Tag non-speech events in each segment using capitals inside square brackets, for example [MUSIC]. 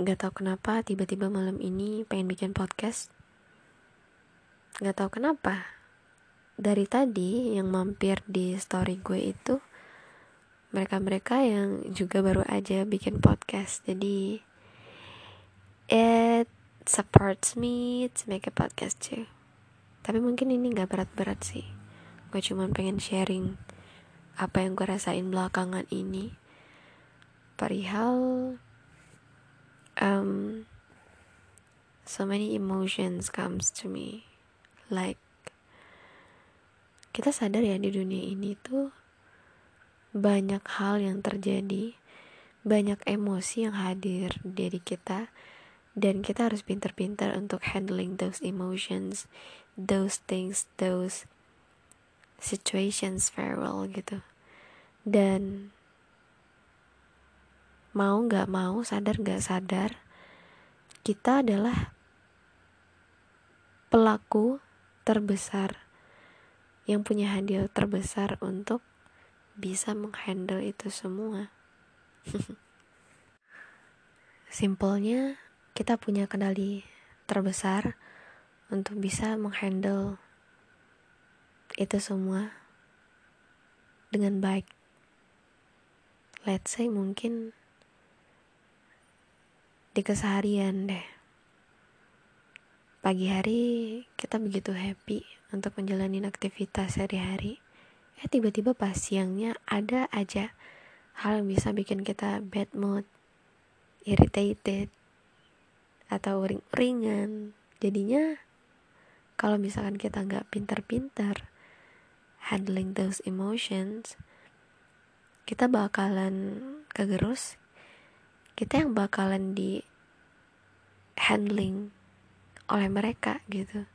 Gak tau kenapa tiba-tiba malam ini pengen bikin podcast. Gak tau kenapa. Dari tadi yang mampir di story gue itu mereka-mereka yang juga baru aja bikin podcast. Jadi it supports me to make a podcast too. Tapi mungkin ini gak berat-berat sih. Gue cuma pengen sharing apa yang gue rasain belakangan ini. Perihal um, so many emotions comes to me. Like kita sadar ya di dunia ini tuh banyak hal yang terjadi banyak emosi yang hadir di diri kita dan kita harus pintar-pintar untuk handling those emotions those things those situations very well gitu. Dan mau nggak mau sadar nggak sadar kita adalah pelaku terbesar yang punya hadiah terbesar untuk bisa menghandle itu semua. [LAUGHS] Simpelnya kita punya kendali terbesar untuk bisa menghandle itu semua dengan baik. Let's say mungkin di keseharian deh. Pagi hari kita begitu happy untuk menjalani aktivitas sehari-hari. Eh tiba-tiba pas siangnya ada aja hal yang bisa bikin kita bad mood, irritated, atau ring-ringan. Jadinya kalau misalkan kita nggak pintar-pintar handling those emotions, kita bakalan kegerus kita yang bakalan di handling oleh mereka gitu.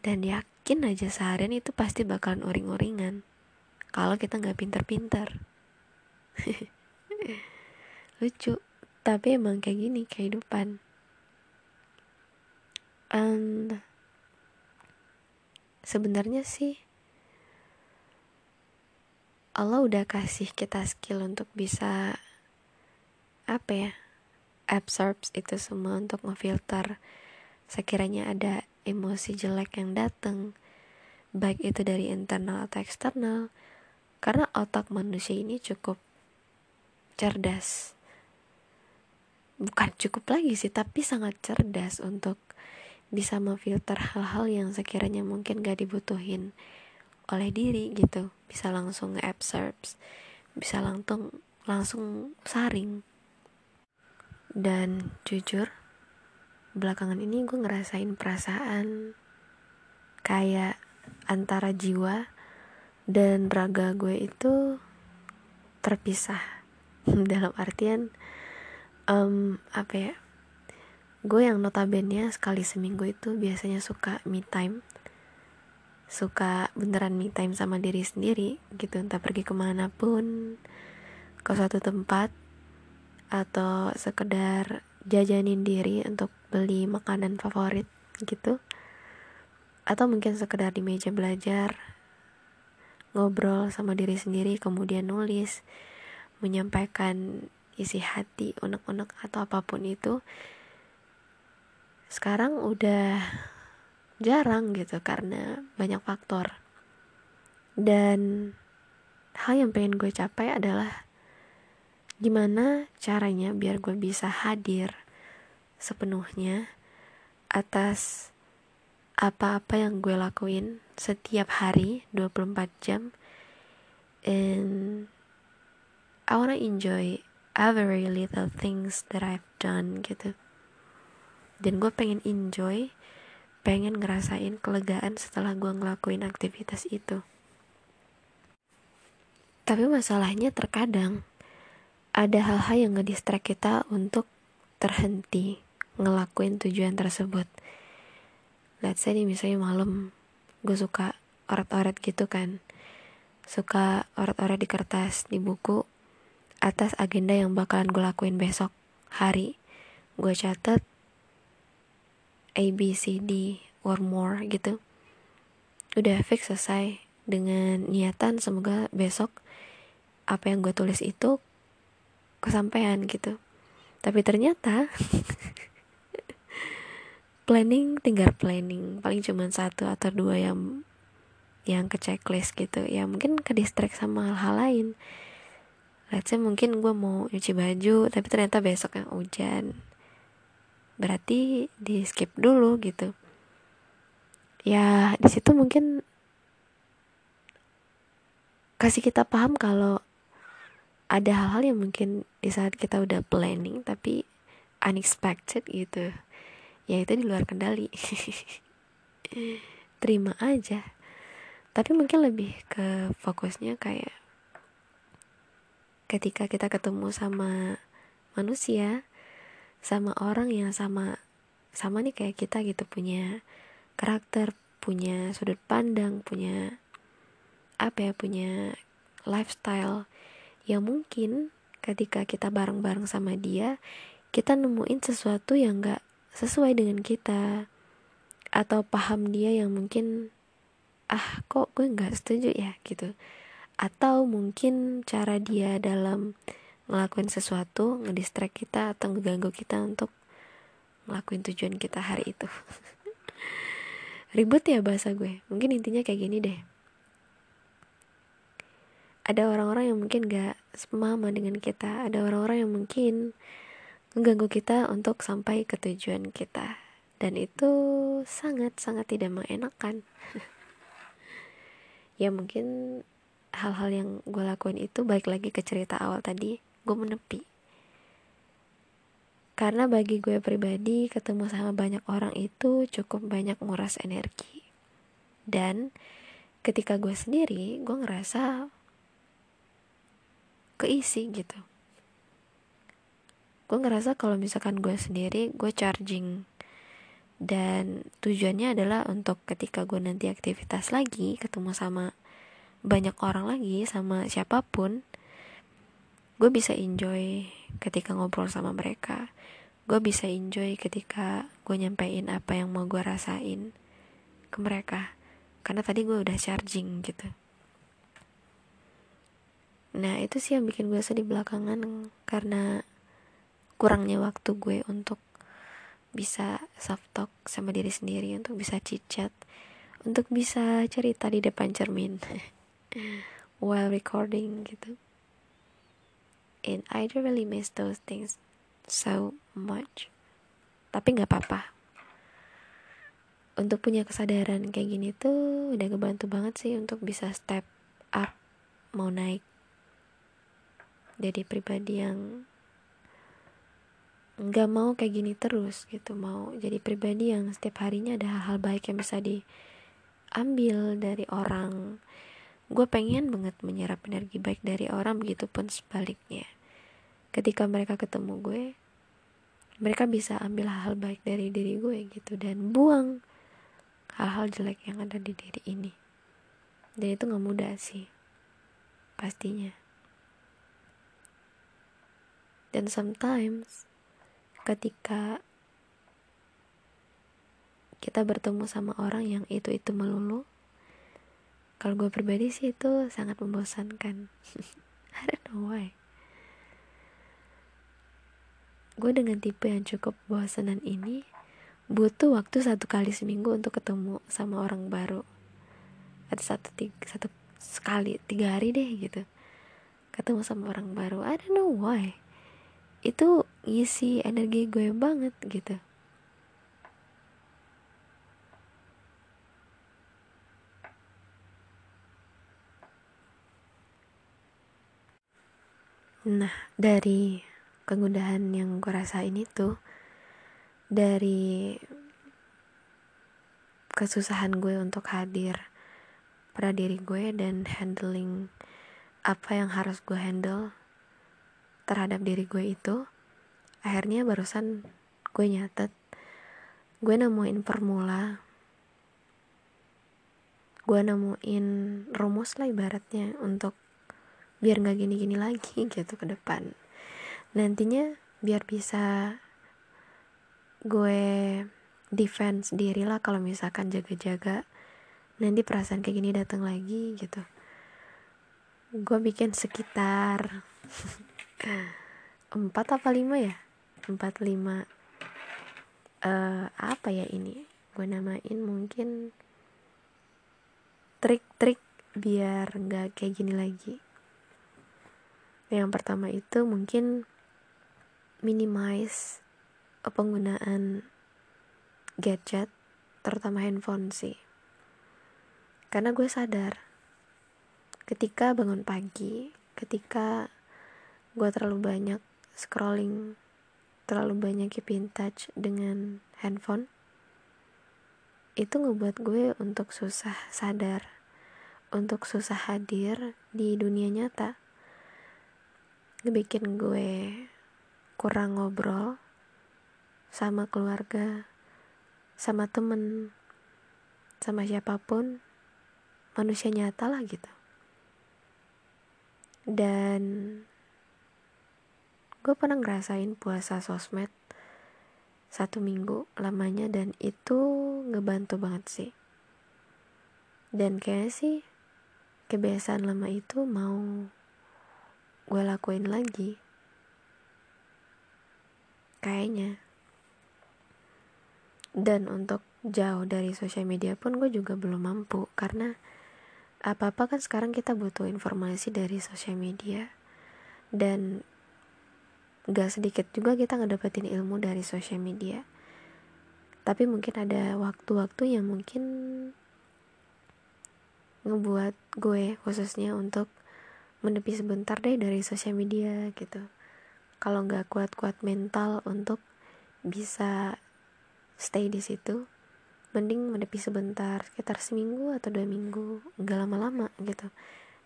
Dan yakin aja seharian itu pasti bakalan uring-uringan. Kalau kita nggak pinter-pinter [LAUGHS] lucu. Tapi emang kayak gini kehidupan. And sebenarnya sih Allah udah kasih kita skill untuk bisa apa ya absorbs itu semua untuk ngefilter. Sekiranya ada emosi jelek yang datang baik itu dari internal atau eksternal karena otak manusia ini cukup cerdas. Bukan cukup lagi sih tapi sangat cerdas untuk bisa memfilter hal-hal yang sekiranya mungkin gak dibutuhin oleh diri gitu. Bisa langsung nge-absorbs bisa langsung langsung saring dan jujur belakangan ini gue ngerasain perasaan kayak antara jiwa dan raga gue itu terpisah. [LAUGHS] Dalam artian um, apa ya gue yang notabene sekali seminggu itu biasanya suka me time suka beneran me time sama diri sendiri gitu entah pergi ke mana pun ke suatu tempat atau sekedar jajanin diri untuk beli makanan favorit gitu. Atau mungkin sekedar di meja belajar ngobrol sama diri sendiri kemudian nulis menyampaikan isi hati unek-unek atau apa pun itu. Sekarang udah jarang gitu karena banyak faktor. Dan hal yang pengen gue capai adalah gimana caranya biar gue bisa hadir sepenuhnya atas apa-apa yang gue lakuin setiap hari 24 jam? And I wanna enjoy every little things that I've done gitu. Dan gue pengen enjoy pengen ngerasain kelegaan setelah gue ngelakuin aktivitas itu. Tapi masalahnya terkadang ada hal-hal yang ngedistract kita untuk terhenti ngelakuin tujuan tersebut. Let's say nih misalnya malam gue suka oret-oret gitu kan. Suka oret-oret di kertas di buku atas agenda yang bakalan gue lakuin besok hari. Gue catat A B C D or more gitu. Udah fix selesai. Dengan niatan semoga besok apa yang gue tulis itu kesampaian gitu. Tapi ternyata [LAUGHS] planning tinggal planning. Paling cuma satu atau dua yang yang ke checklist gitu. Ya mungkin ke distract sama hal-hal lain. Let's say mungkin gue mau nyuci baju tapi ternyata besok yang hujan. Berarti di skip dulu gitu. Ya di situ mungkin kasih kita paham kalau ada hal-hal yang mungkin di saat kita udah planning tapi unexpected gitu. Ya itu di luar kendali. [LAUGHS] Terima aja. Tapi mungkin lebih ke fokusnya kayak ketika kita ketemu sama manusia sama orang yang sama sama nih kayak kita gitu punya karakter punya sudut pandang punya apa ya punya lifestyle yang mungkin ketika kita bareng-bareng sama dia kita nemuin sesuatu yang gak sesuai dengan kita. Atau paham dia yang mungkin ah kok gue nggak setuju ya? gitu. Atau mungkin cara dia dalam ngelakuin sesuatu ngedistract kita atau ngeganggu kita untuk ngelakuin tujuan kita hari itu. [LAUGHS] Ribet ya bahasa gue. Mungkin intinya kayak gini deh ada orang-orang yang mungkin gak sepemahaman dengan kita. Ada orang-orang yang mungkin mengganggu kita untuk sampai ke tujuan kita. Dan itu sangat-sangat tidak mengenakan. [LAUGHS] Ya mungkin hal-hal yang gue lakuin itu baik lagi ke cerita awal tadi. Gue menepi. Karena bagi gue pribadi ketemu sama banyak orang itu cukup banyak nguras energi. Dan ketika gue sendiri gue ngerasa keisi gitu. Gue ngerasa kalau misalkan gue sendiri gue charging. Dan tujuannya adalah untuk ketika gue nanti aktivitas lagi ketemu sama banyak orang lagi sama siapa pun gue bisa enjoy ketika ngobrol sama mereka. Gue bisa enjoy ketika gue nyampein apa yang mau gue rasain ke mereka. Karena tadi gue udah charging gitu nah itu sih yang bikin gue sedih belakangan karena kurangnya waktu gue untuk bisa soft talk sama diri sendiri untuk bisa cicat untuk bisa cerita di depan cermin [LAUGHS] while recording gitu. And I really miss those things so much. Tapi nggak apa-apa. Untuk punya kesadaran kayak gini tuh udah ngebantu banget sih untuk bisa step up mau naik jadi pribadi yang nggak mau kayak gini terus gitu mau jadi pribadi yang setiap harinya ada hal-hal baik yang bisa diambil dari orang. Gue pengen banget menyerap energi baik dari orang begitupun sebaliknya. Ketika mereka ketemu gue mereka bisa ambil hal-hal baik dari diri gue gitu dan buang hal-hal jelek yang ada di diri ini. Dan itu gak mudah sih pastinya dan sometimes ketika kita bertemu sama orang yang itu-itu melulu kalau gue pribadi sih itu sangat membosankan. [LAUGHS] I don't know why. Gue dengan tipe yang cukup bosanan ini butuh waktu satu kali seminggu untuk ketemu sama orang baru. Atau satu tiga, satu sekali tiga hari deh gitu ketemu sama orang baru. I don't know why itu ngisi energi gue banget gitu. Nah, dari kegundahan yang gue rasain itu dari kesusahan gue untuk hadir pada diri gue dan handling apa yang harus gue handle terhadap diri gue itu akhirnya barusan gue nyatet gue nemuin formula gue nemuin rumus lah ibaratnya untuk biar nggak gini-gini lagi [LAUGHS] gitu ke depan. Nantinya biar bisa gue defense diri lah kalau misalkan jaga-jaga nanti perasaan kayak gini datang lagi gitu. Gue bikin sekitar [LAUGHS] empat apa lima ya? 445 uh, apa ya ini? Gue namain mungkin trik-trik biar nggak kayak gini lagi. Yang pertama itu mungkin minimize penggunaan gadget terutama handphone sih. Karena gue sadar ketika bangun pagi ketika gue terlalu banyak scrolling terlalu banyak keep touch dengan handphone. Itu ngebuat gue untuk susah sadar untuk susah hadir di dunia nyata. Ngebikin gue kurang ngobrol sama keluarga sama temen sama siapa pun manusia nyata lah gitu. Dan gue pernah ngerasain puasa sosmed satu minggu lamanya dan itu ngebantu banget sih. Dan kayaknya sih kebiasaan lama itu mau gue lakuin lagi. Kayaknya. Dan untuk jauh dari sosial media pun gue juga belum mampu karena apa-apa kan sekarang kita butuh informasi dari sosial media. Dan gak sedikit juga kita ngedapetin ilmu dari sosial media. Tapi mungkin ada waktu-waktu yang mungkin ngebuat gue khususnya untuk menepi sebentar deh dari sosial media gitu. Kalau nggak kuat-kuat mental untuk bisa stay di situ mending menepi sebentar sekitar seminggu atau dua minggu nggak lama-lama gitu.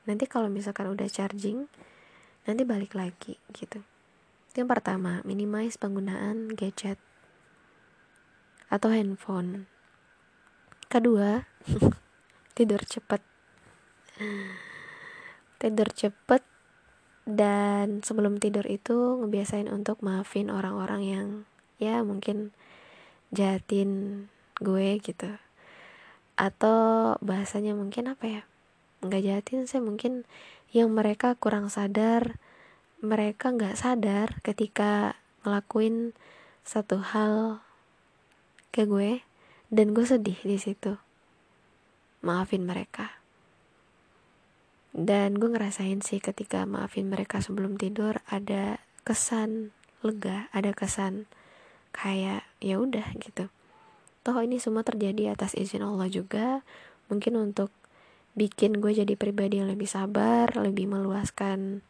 Nanti kalau misalkan udah charging nanti balik lagi gitu yang pertama, minimize penggunaan gadget atau handphone. Kedua, [LAUGHS] tidur cepat. Tidur cepat dan sebelum tidur itu ngebiasain untuk maafin orang-orang yang ya mungkin jahatin gue gitu. Atau bahasanya mungkin apa ya? Nggak jahatin sih mungkin yang mereka kurang sadar mereka nggak sadar ketika ngelakuin satu hal ke gue dan gue sedih di situ. Maafin mereka. Dan gue ngerasain sih ketika maafin mereka sebelum tidur ada kesan lega ada kesan kayak ya udah gitu. Toh ini semua terjadi atas izin Allah juga. Mungkin untuk bikin gue jadi pribadi yang lebih sabar lebih meluaskan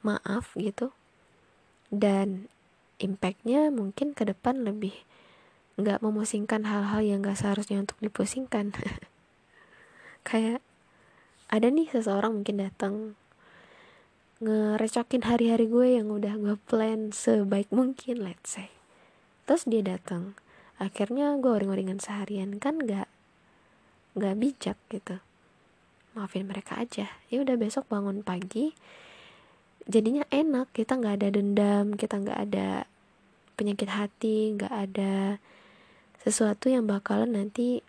maaf gitu. Dan impactnya mungkin ke depan lebih nggak memusingkan hal-hal yang gak seharusnya untuk dipusingkan. [LAUGHS] Kayak ada nih seseorang mungkin datang ngerecokin hari-hari gue yang udah gue plan sebaik mungkin let's say. Terus dia datang akhirnya gue uring-uringan seharian kan nggak nggak bijak gitu. Maafin mereka aja. Ya udah besok bangun pagi jadinya enak. Kita nggak ada dendam kita nggak ada penyakit hati nggak ada sesuatu yang bakalan nanti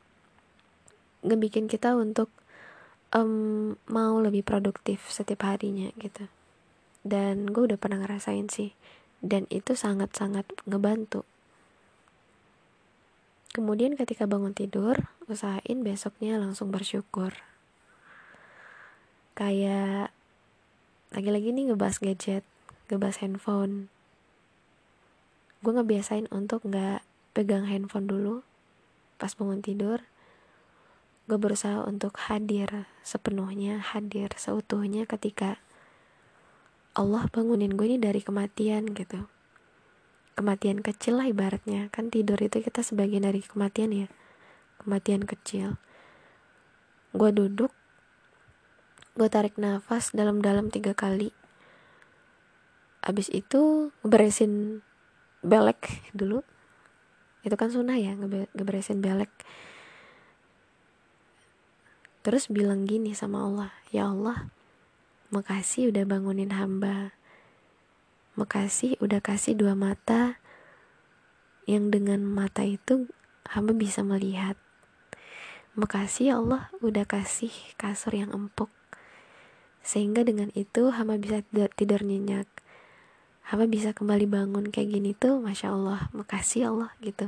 ngebikin kita untuk um, mau lebih produktif setiap harinya gitu. Dan gue udah pernah ngerasain sih. Dan itu sangat-sangat ngebantu. Kemudian ketika bangun tidur usahain besoknya langsung bersyukur. Kayak lagi-lagi nih ngebahas gadget ngebahas handphone. Gue ngebiasain untuk nggak pegang handphone dulu pas bangun tidur. Gue berusaha untuk hadir sepenuhnya hadir seutuhnya ketika Allah bangunin gue ini dari kematian gitu. Kematian kecil lah ibaratnya. Kan tidur itu kita sebagian dari kematian ya. Kematian kecil. Gue duduk gue tarik nafas dalam-dalam tiga kali. Abis itu ngeberesin belek dulu. Itu kan sunnah ya ngeberesin belek. Terus bilang gini sama Allah ya Allah makasih udah bangunin hamba. Makasih udah kasih dua mata yang dengan mata itu hamba bisa melihat. Makasih ya Allah udah kasih kasur yang empuk sehingga dengan itu hamba bisa tidur, tidur nyenyak. Hamba bisa kembali bangun kayak gini tuh masya Allah makasih Allah gitu.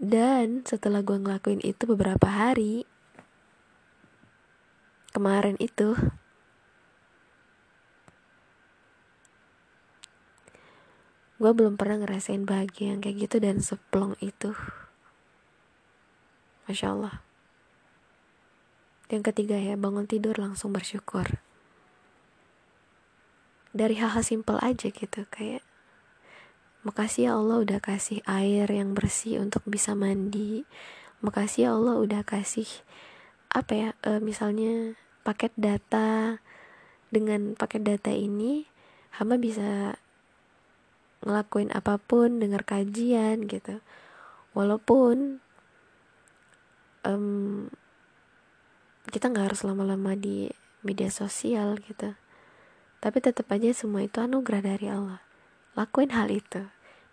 Dan setelah gue ngelakuin itu beberapa hari kemarin itu gue belum pernah ngerasain bahagia yang kayak gitu dan seplong itu. Masya Allah. Yang ketiga ya bangun tidur langsung bersyukur dari hal-hal simpel aja gitu kayak Makasih ya Allah udah kasih air yang bersih untuk bisa mandi. Makasih ya Allah udah kasih apa ya e, misalnya paket data. Dengan paket data ini hamba bisa ngelakuin apa pun dengar kajian gitu. Walaupun um, kita nggak harus lama-lama di media sosial gitu tapi tetap aja semua itu anugerah dari Allah. Lakuin hal itu.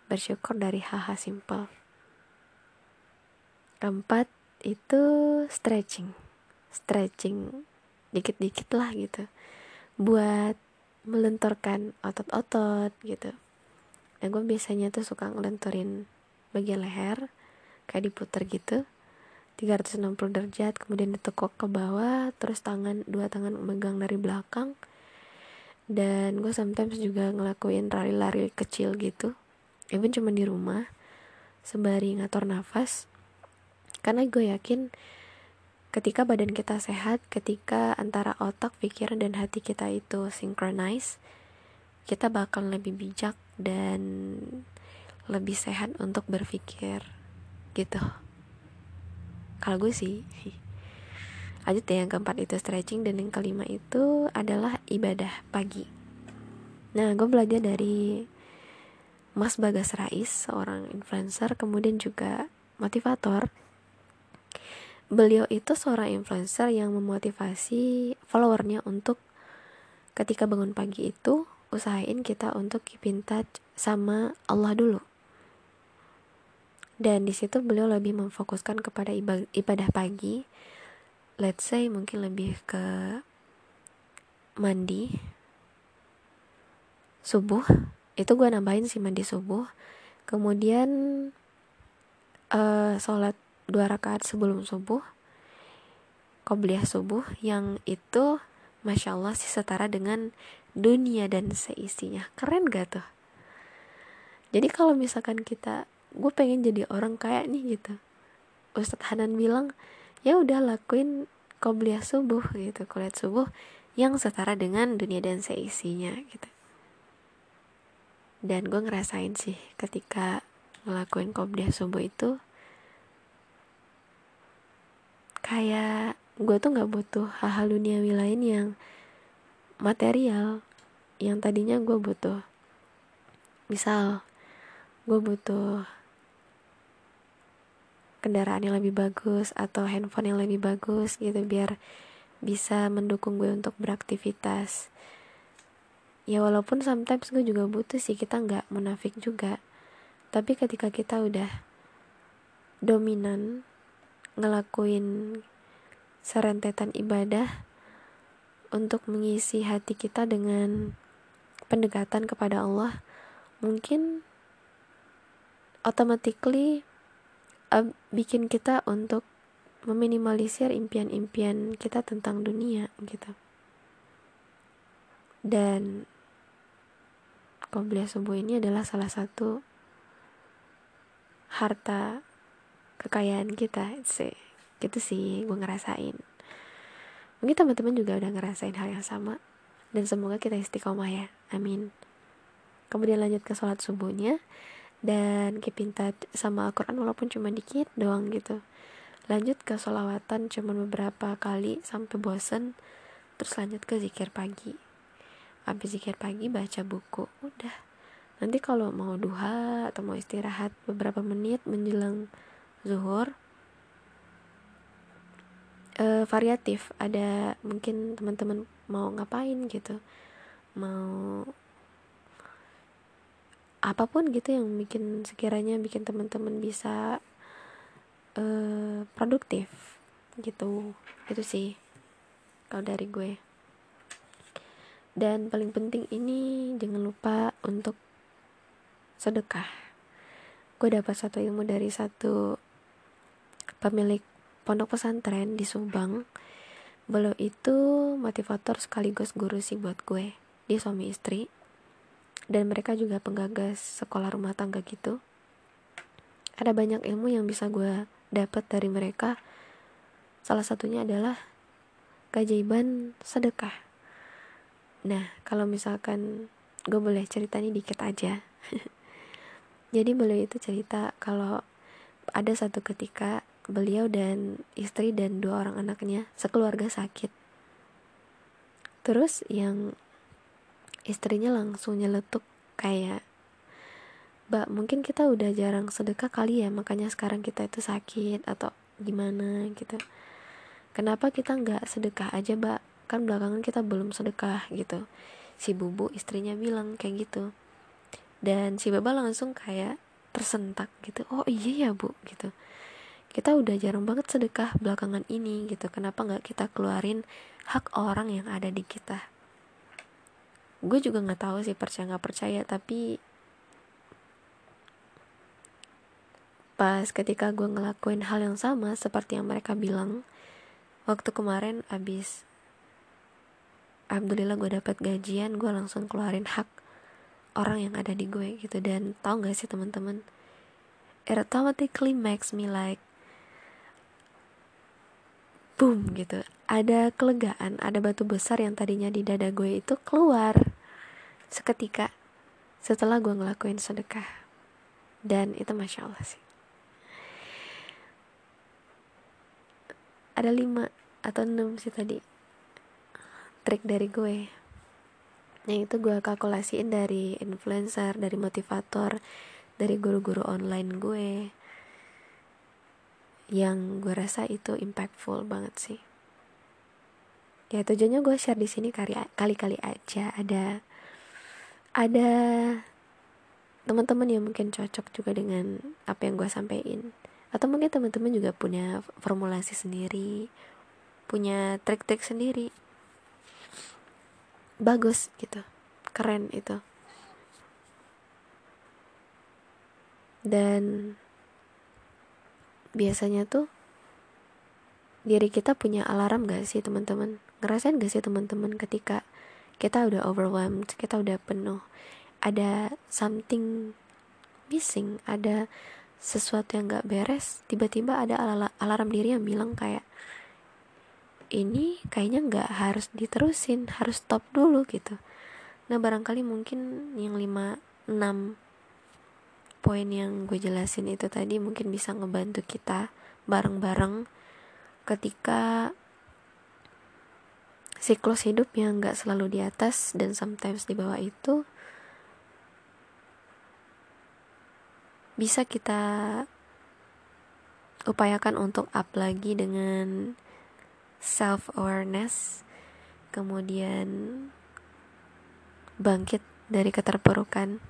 Bersyukur dari hal-hal simpel. Keempat itu stretching. Stretching dikit-dikit lah gitu. Buat melenturkan otot-otot gitu. Dan gue biasanya tuh suka ngelenturin bagian leher kayak diputer gitu. 360 derajat kemudian ditekuk ke bawah terus tangan dua tangan megang dari belakang dan gue sometimes juga ngelakuin lari-lari kecil gitu. Even cuma di rumah sembari ngatur nafas. Karena gue yakin ketika badan kita sehat ketika antara otak pikiran dan hati kita itu synchronize kita bakal lebih bijak dan lebih sehat untuk berpikir gitu. Kalau gue sih [LAUGHS] lanjut ya yang keempat itu stretching dan yang kelima itu adalah ibadah pagi. Nah gue belajar dari Mas Bagas Rais seorang influencer kemudian juga motivator. Beliau itu seorang influencer yang memotivasi followernya untuk ketika bangun pagi itu usahain kita untuk keep in touch sama Allah dulu. Dan di situ beliau lebih memfokuskan kepada ibadah pagi let's say mungkin lebih ke mandi subuh. Itu gue nambahin sih mandi subuh. Kemudian uh, sholat dua rakaat sebelum subuh qobliyah subuh. Yang itu masya Allah sih setara dengan dunia dan seisinya. Keren gak tuh? Jadi kalau misalkan kita gue pengen jadi orang kayak nih gitu. Ustadz Hanan bilang ya udah lakuin qobliyah subuh gitu. Kuliah subuh yang setara dengan dunia dan seisinya gitu. Dan gue ngerasain sih ketika ngelakuin qobliyah subuh itu kayak gue tuh nggak butuh hal-hal duniawi lain yang material yang tadinya gue butuh. Misal gue butuh kendaraan yang lebih bagus atau handphone yang lebih bagus gitu biar bisa mendukung gue untuk beraktivitas. Ya walaupun sometimes gue juga butuh sih kita nggak munafik juga. Tapi ketika kita udah dominan ngelakuin serentetan ibadah untuk mengisi hati kita dengan pendekatan kepada Allah mungkin automatically uh, bikin kita untuk meminimalisir impian-impian kita tentang dunia gitu. Dan Qobliyah subuh ini adalah salah satu harta kekayaan kita sih gitu sih gue ngerasain. Mungkin teman-teman juga udah ngerasain hal yang sama. Dan semoga kita istiqomah ya amin. Kemudian lanjut ke sholat subuhnya dan keep in touch sama Al-Quran walaupun cuma dikit doang gitu. Lanjut ke solawatan cuma beberapa kali sampai bosen. Terus lanjut ke zikir pagi. Habis zikir pagi baca buku udah. Nanti kalau mau duha atau mau istirahat beberapa menit menjelang zuhur uh, variatif. Ada mungkin teman-teman mau ngapain gitu. Mau apa pun gitu yang bikin sekiranya bikin teman-teman bisa uh, produktif gitu. Itu sih kalau dari gue. Dan paling penting ini jangan lupa untuk sedekah. Gue dapat satu ilmu dari satu pemilik pondok pesantren di Subang. Beliau itu motivator sekaligus guru sih buat gue. Dia suami istri dan mereka juga penggagas sekolah rumah tangga gitu. Ada banyak ilmu yang bisa gue dapat dari mereka. Salah satunya adalah keajaiban sedekah. Nah kalau misalkan gue boleh cerita nih dikit aja. [LAUGHS] Jadi beliau itu cerita kalau ada satu ketika beliau dan istri dan dua orang anaknya sekeluarga sakit. Terus yang istrinya langsung nyeletuk kayak Mbak mungkin kita udah jarang sedekah kali ya makanya sekarang kita itu sakit atau gimana gitu. Kenapa kita nggak sedekah aja mbak? Kan belakangan kita belum sedekah gitu. Si bubu istrinya bilang kayak gitu. Dan si baba langsung kayak tersentak gitu oh iya ya bu gitu. Kita udah jarang banget sedekah belakangan ini gitu. Kenapa nggak kita keluarin hak orang yang ada di kita gue juga nggak tahu sih percaya nggak percaya tapi pas ketika gue ngelakuin hal yang sama seperti yang mereka bilang waktu kemarin abis alhamdulillah gue dapat gajian gue langsung keluarin hak orang yang ada di gue gitu. Dan tau gak sih teman-teman? It automatically makes me like boom gitu. Ada kelegaan ada batu besar yang tadinya di dada gue itu keluar seketika setelah gue ngelakuin sedekah. Dan itu masya Allah sih. Ada lima atau enam sih tadi trik dari gue. Yang itu gue kalkulasiin dari influencer dari motivator dari guru-guru online gue. Yang gue rasa itu impactful banget sih. Ya tujuannya gue share di sini kali-kali aja. Ada ada teman-teman yang mungkin cocok juga dengan apa yang gue sampaikan. Atau mungkin teman-teman juga punya formulasi sendiri punya trik-trik sendiri. Bagus gitu keren itu. Dan biasanya tuh diri kita punya alarm gak sih teman-teman? Ngerasain gak sih teman-teman ketika kita udah overwhelmed kita udah penuh. Ada something missing ada sesuatu yang gak beres tiba-tiba ada al alarm diri yang bilang kayak ini kayaknya nggak harus diterusin harus stop dulu gitu. Nah barangkali mungkin yang 5 6 poin yang gue jelasin itu tadi mungkin bisa ngebantu kita bareng-bareng ketika siklus hidup yang nggak selalu di atas dan sometimes di bawah itu bisa kita upayakan untuk up lagi dengan self awareness kemudian bangkit dari keterpurukan.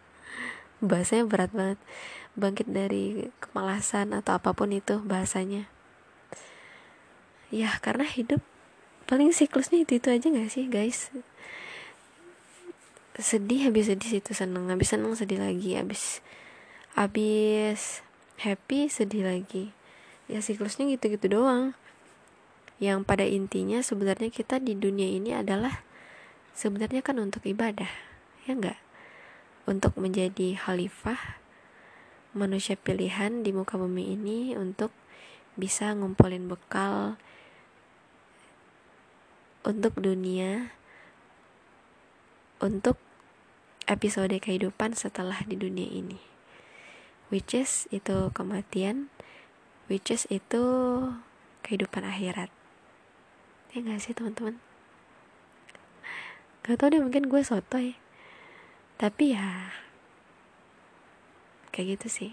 [LAUGHS] Bahasanya berat banget. Bangkit dari kemalasan atau apa pun itu bahasanya. Ya karena hidup paling siklusnya itu itu aja gak sih guys? Sedih habis sedih situ seneng. Habis seneng sedih lagi. Habis habis happy sedih lagi. Ya siklusnya gitu-gitu doang. Yang pada intinya sebenarnya kita di dunia ini adalah sebenarnya kan untuk ibadah ya enggak untuk menjadi khalifah manusia pilihan di muka bumi ini untuk bisa ngumpulin bekal untuk dunia untuk episode kehidupan setelah di dunia ini. Which is itu kematian which is itu kehidupan akhirat. Ya gak sih teman-teman? Gak tau deh mungkin gue sotoy. Tapi ya kayak gitu sih.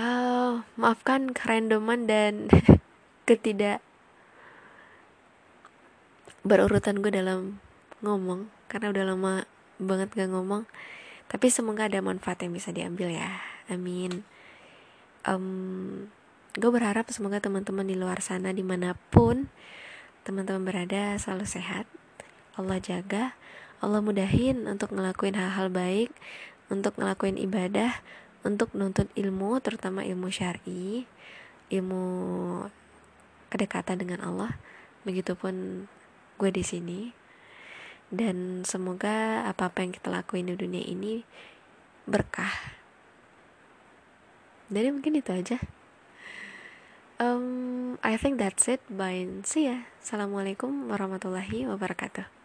Oh, maafkan kerandoman dan [LAUGHS] ketidak berurutan gue dalam ngomong karena udah lama banget gak ngomong. Tapi semoga ada manfaat yang bisa diambil ya. Amin. Um, gue berharap semoga teman-teman di luar sana di mana pun teman-teman berada selalu sehat. Allah jaga Allah mudahin untuk ngelakuin hal-hal baik untuk ngelakuin ibadah untuk nuntut ilmu terutama ilmu syari ilmu kedekatan dengan Allah. Begitupun gue di sini. Dan semoga apa apa yang kita lakuin di dunia ini berkah. Jadi mungkin itu aja. Um, I think that's it. Bye. See ya. Assalamualaikum warahmatullahi wabarakatuh